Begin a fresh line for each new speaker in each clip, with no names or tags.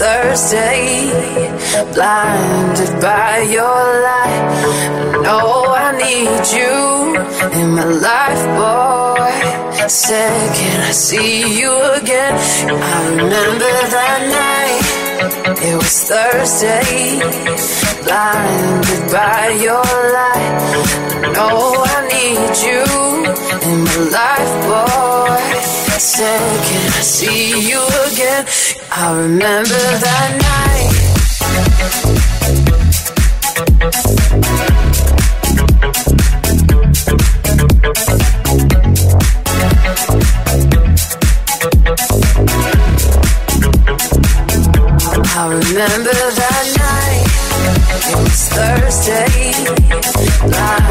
Thursday, blinded by your light. No, I need you in my life, boy. Said, can I see you again? I remember that night. It was Thursday, blinded by your light. No, I need you in my life, boy. Said, can I see you again? I remember that night. I remember that night. It was Thursday. Blinded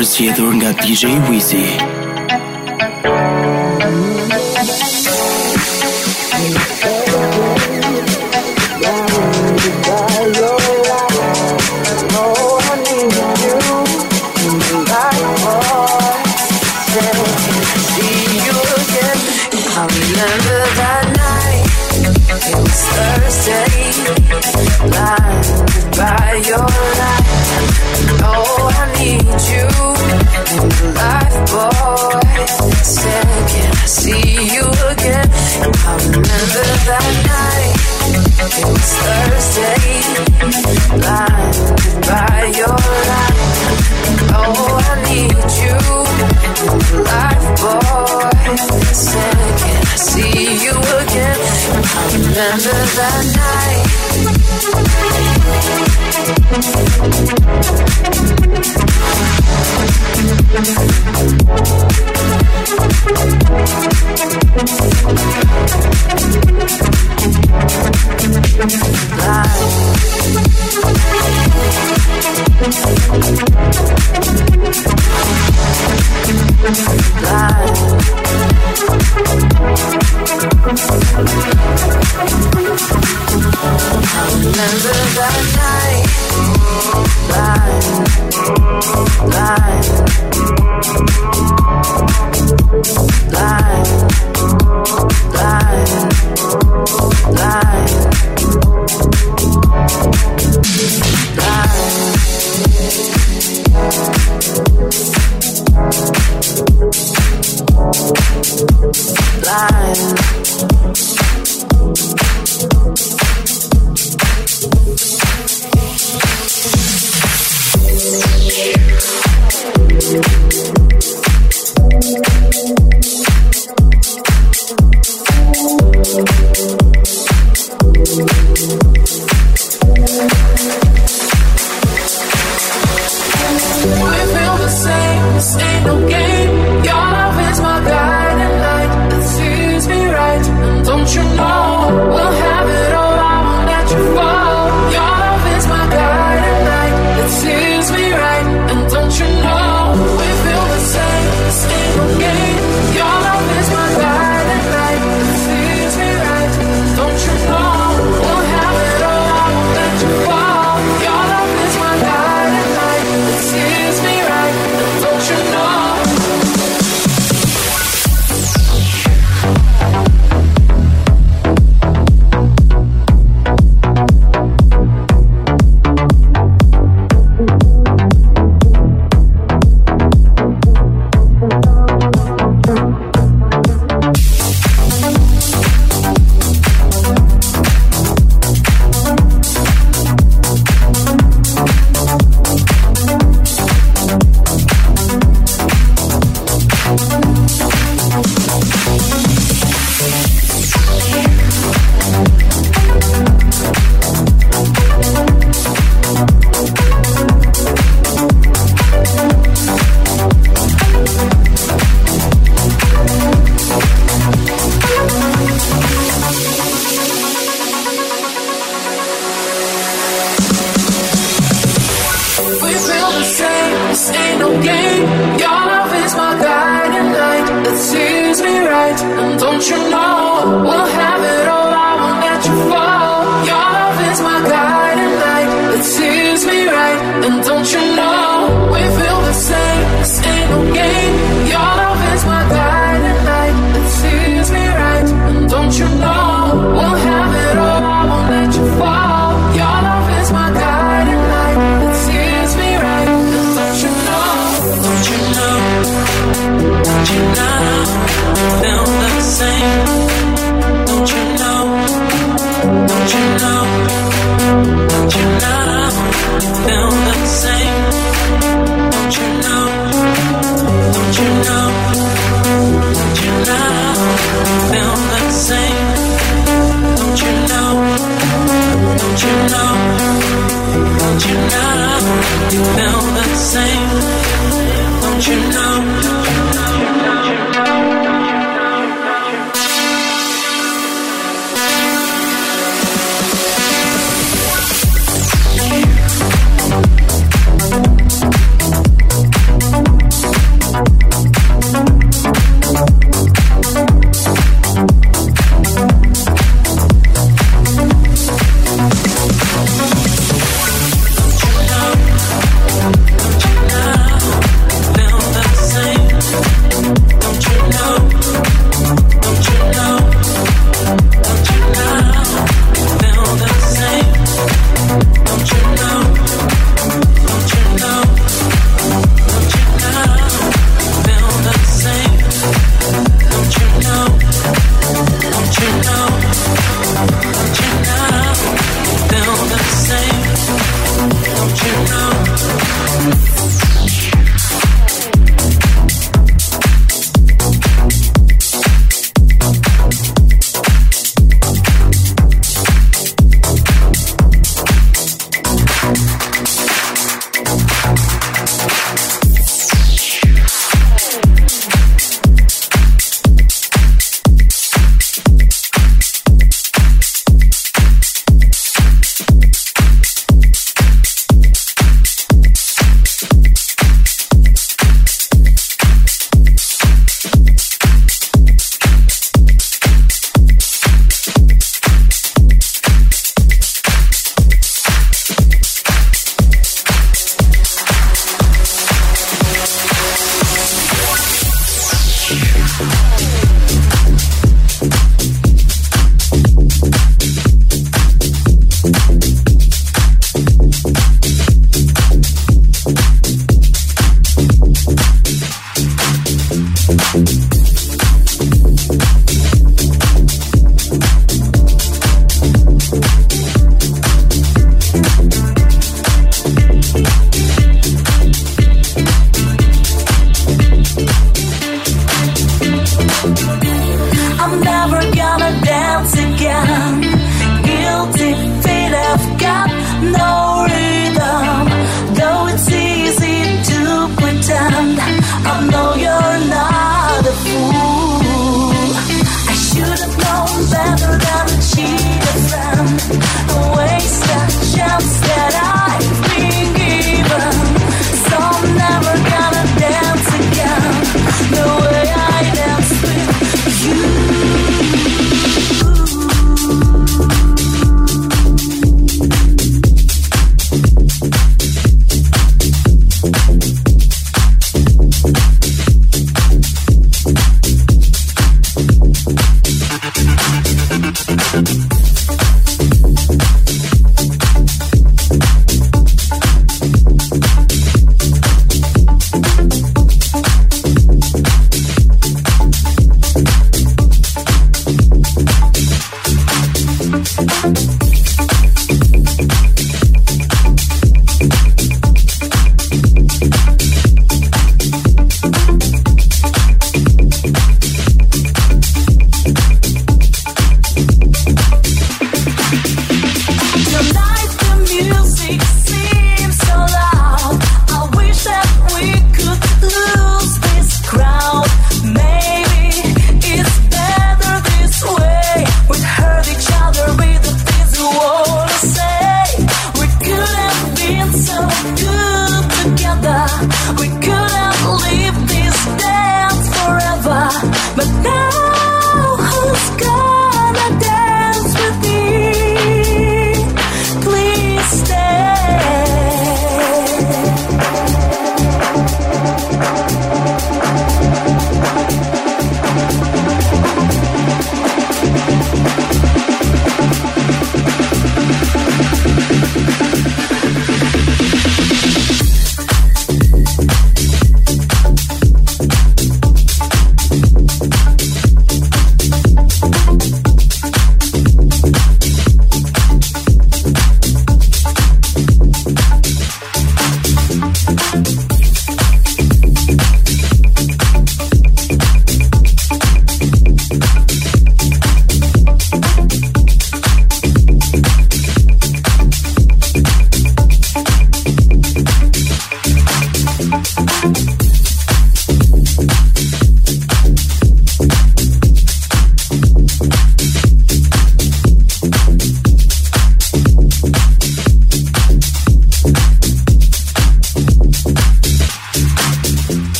përzgjedhur nga DJ Wizzy.
It was Thursday, blinded by your light. Oh, I need you life, boy. Can I see you again? I remember that night. Remember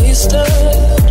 wasted.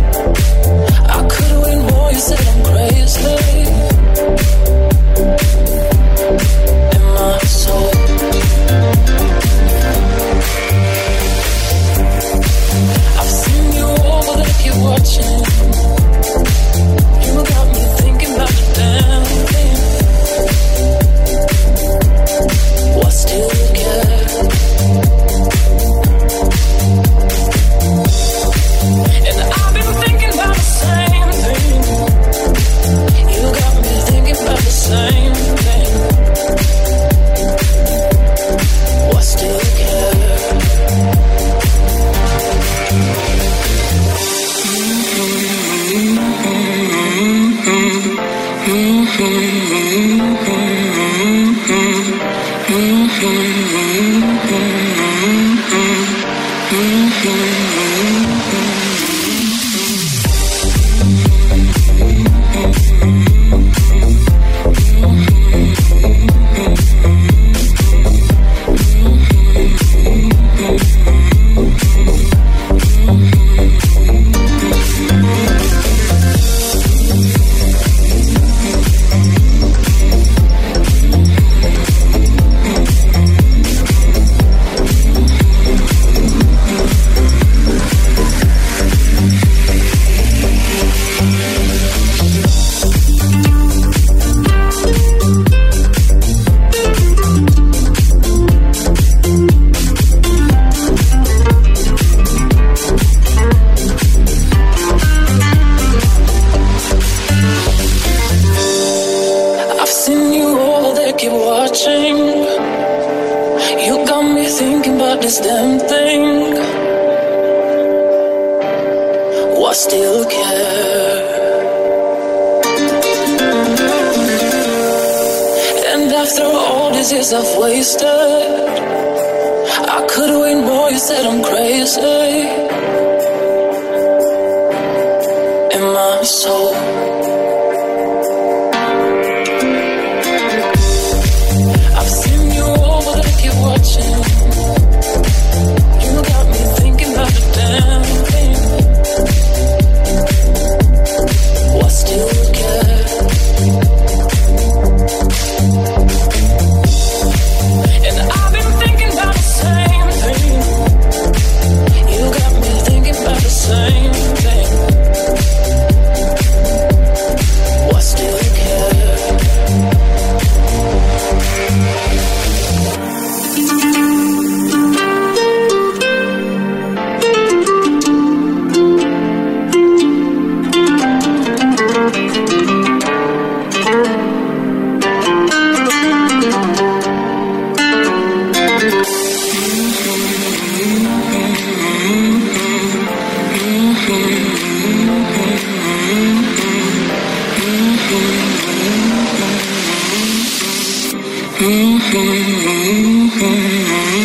Mm-hmm.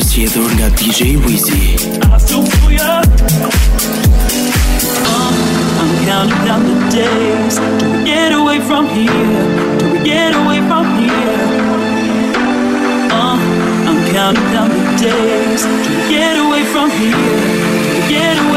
DJ Wheezy.
Still feel ya. Uh, I'm counting down the days we get away from here. We get away from here. Uh, I'm counting down the days we get away from here. We get away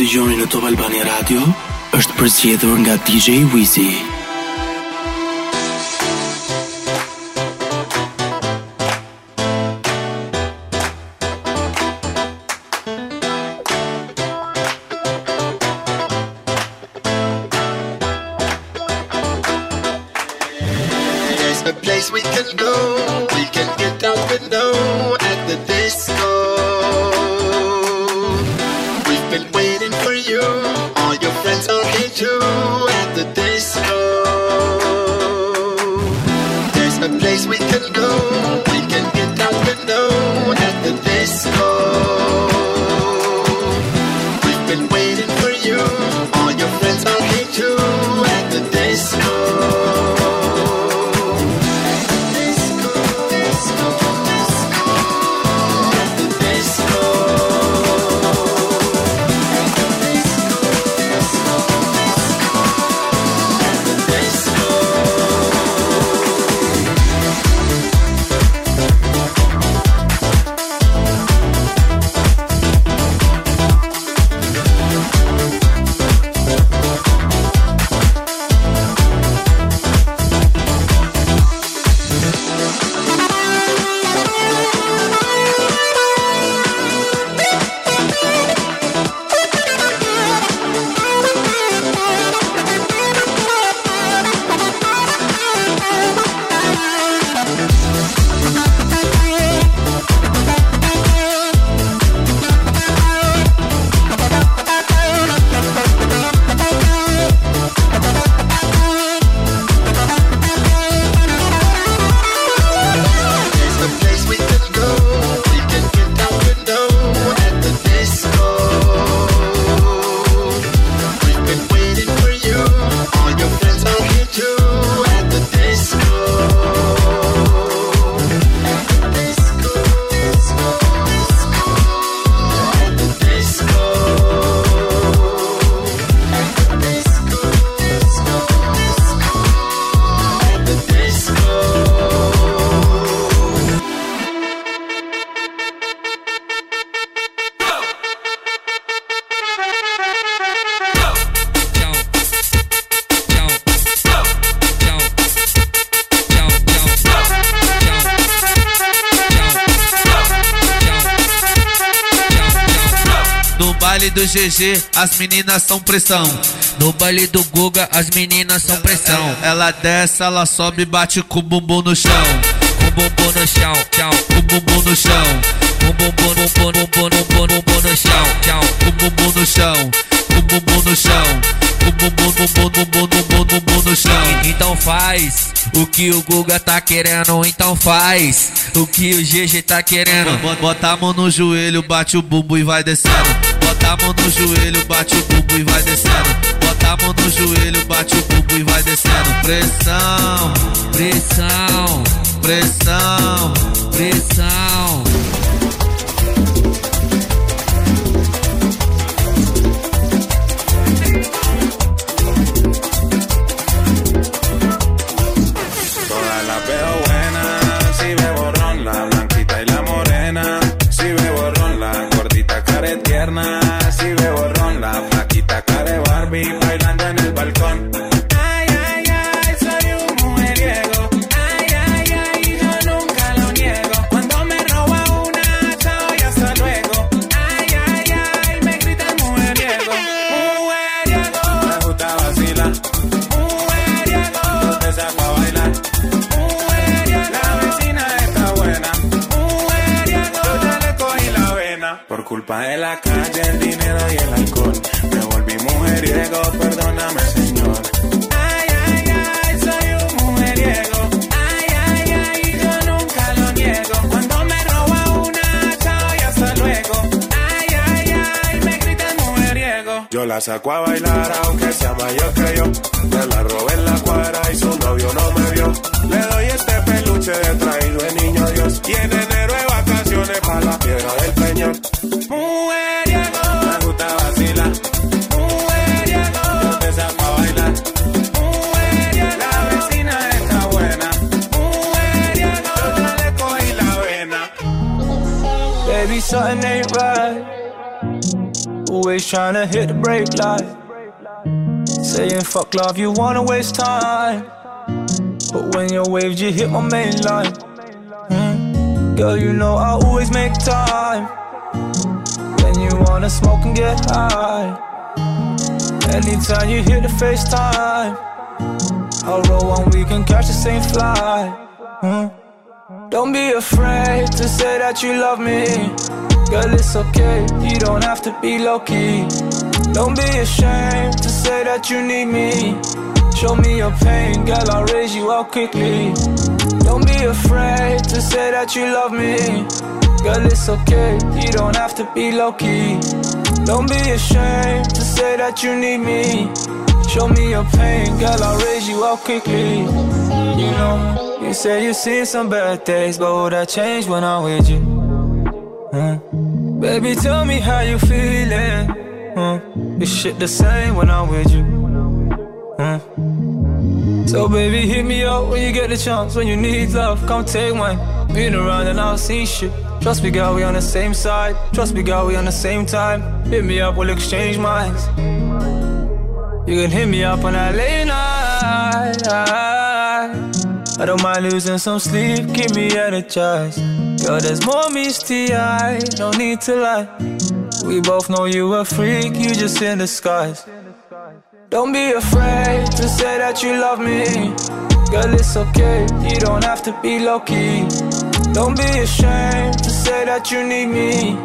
dëgjoni në Top Albania Radio është përzgjedhur nga DJ Wizy.
GG, as meninas são pressão. No baile do Guga, as meninas são pressão. Ela desce, ela sobe, bate com o bumbum no chão. Com o bumbum no chão, tchau, com o bumbum no chão. Com o bumbum, bumbum, bumbum, bumbum, bumbum no chão, tchau, com o bumbum no chão. Com o bumbum no chão. Com o bumbum, bumbum, bumbum, bumbum, bumbum no chão. Então faz o que o Guga tá querendo, então faz o que o GG tá querendo. Bota a mão no joelho, bate o bumbum e vai descendo. Bota a mão no joelho, bate o bumbum e vai descendo. Bota a mão no joelho, bate o bumbum e vai descendo. Pressão, pressão, pressão, pressão.
La calle, el dinero y el alcohol. Me volví mujeriego, perdóname, señor. Ay, ay, ay, soy un mujeriego. Ay, ay, ay, yo nunca lo niego. Cuando me roba una, chao y hasta luego. Ay, ay, ay, me gritan mujeriego. Yo la saco a bailar, aunque sea mayor que yo. Me la robé en la cuadra y su novio no me vio. Le doy este peluche de traído de niño Dios. Y en enero vacaciones para la piedra del peñón. Mujeriego. Me gusta vacilar. Mujeriego. Yo te saco a bailar. Mujeriego. La vecina está buena. Mujeriego. Yo le cogí la vena.
Baby, something ain't right. Always trying to hit the brake light. Saying fuck love, you wanna waste time. But when you're waved, you hit my main line. Girl, you know I always make time. When you wanna smoke and get high. Anytime you hit the FaceTime, I'll roll one, we can catch the same flight. Mm. Don't be afraid to say that you love me. Girl, it's okay, you don't have to be low key. Don't be ashamed to say that you need me. Show me your pain, girl, I'll raise you up quickly. Don't be afraid to say that you love me. Girl, it's okay, you don't have to be low key. Don't be ashamed to say that you need me. Show me your pain, girl, I'll raise you up quickly. You know, you say you've seen some bad days, but will that change when I'm with you? Huh? Baby, tell me how you feeling. Huh? Is shit the same when I'm with you? Huh? So baby, hit me up when you get the chance. When you need love, come take mine. Been around and I've seen shit. Trust me, girl, we on the same side. Trust me, girl, we on the same time. Hit me up, we'll exchange minds. You can hit me up on that late night. I don't mind losing some sleep, keep me energized. Girl, there's more misty eye, no need to lie. We both know you a freak, you just in disguise. Don't be afraid to say that you love me. Girl, it's okay, you don't have to be low key. Don't be ashamed to say that you need me.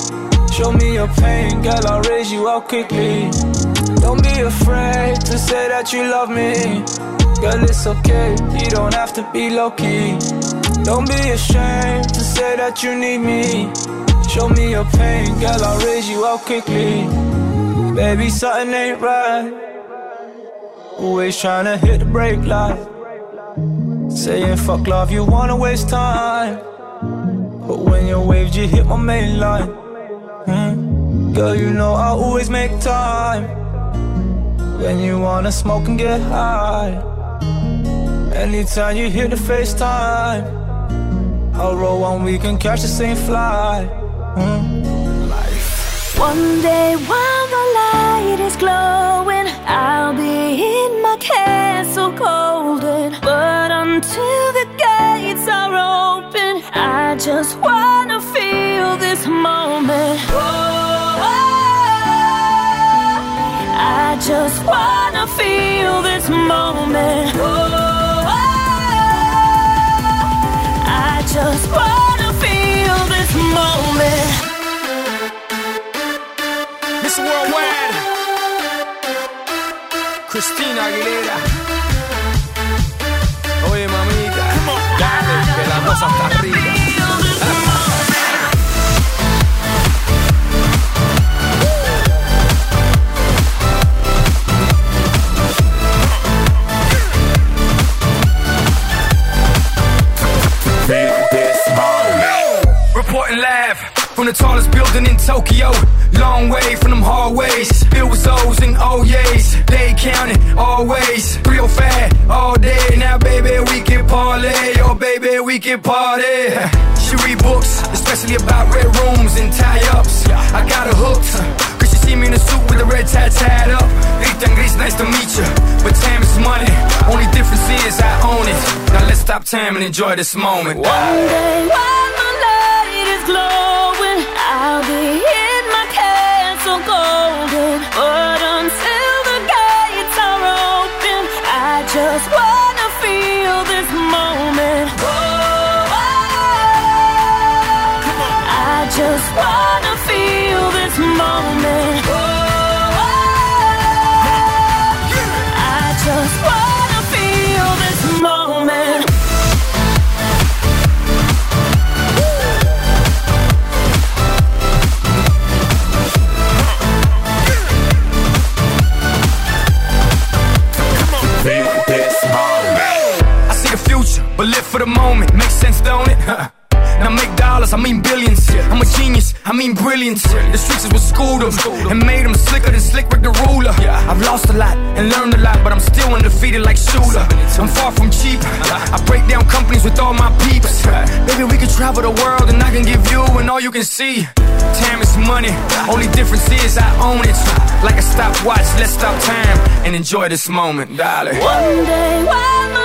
Show me your pain, girl, I'll raise you up quickly. Don't be afraid to say that you love me. Girl, it's okay, you don't have to be low key. Don't be ashamed to say that you need me. Show me your pain, girl, I'll raise you up quickly. Baby, something ain't right. Always trying to hit the brake light. Saying fuck love, you wanna waste time. But when you're waved, you hit my main line. Hmm? Girl, you know I always make time. When you wanna smoke and get high. Anytime you hit the FaceTime, I'll roll one, we can catch the same flight. Hmm?
One day while the light is glowing, I'll be in my castle golden. But until the gates are open, I just wanna feel this moment. Oh, I just wanna feel this moment.
Christina Aguilera. Oye, mamita, dale, que la cosa está the tallest building in Tokyo. Long way from them hallways. Filled with O's and oh O's. They counting always. Real fat all day. Now, baby, we can parlay. Oh, baby, we can party. She read books, especially about red rooms and tie ups. I got her hooked. Cause she see me in a suit with a red tie tied up. Rita nice to meet you. But time is money. Only difference is I own it. Now let's stop time and enjoy this moment.
One day while the light is glowing, I'll be in my castle golden. But I
mean billions. I'm a genius, I mean brilliance. The streets is what schooled them and made them slicker than Slick Rick the ruler. I've lost a lot and learned a lot, but I'm still undefeated like Shooter. I'm far from cheap. I break down companies with all my peeps. Maybe we can travel the world and I can give you and all you can see time is money. Only difference is I own it. Like a stopwatch, let's stop time and enjoy this moment, darling.
One day is glowing.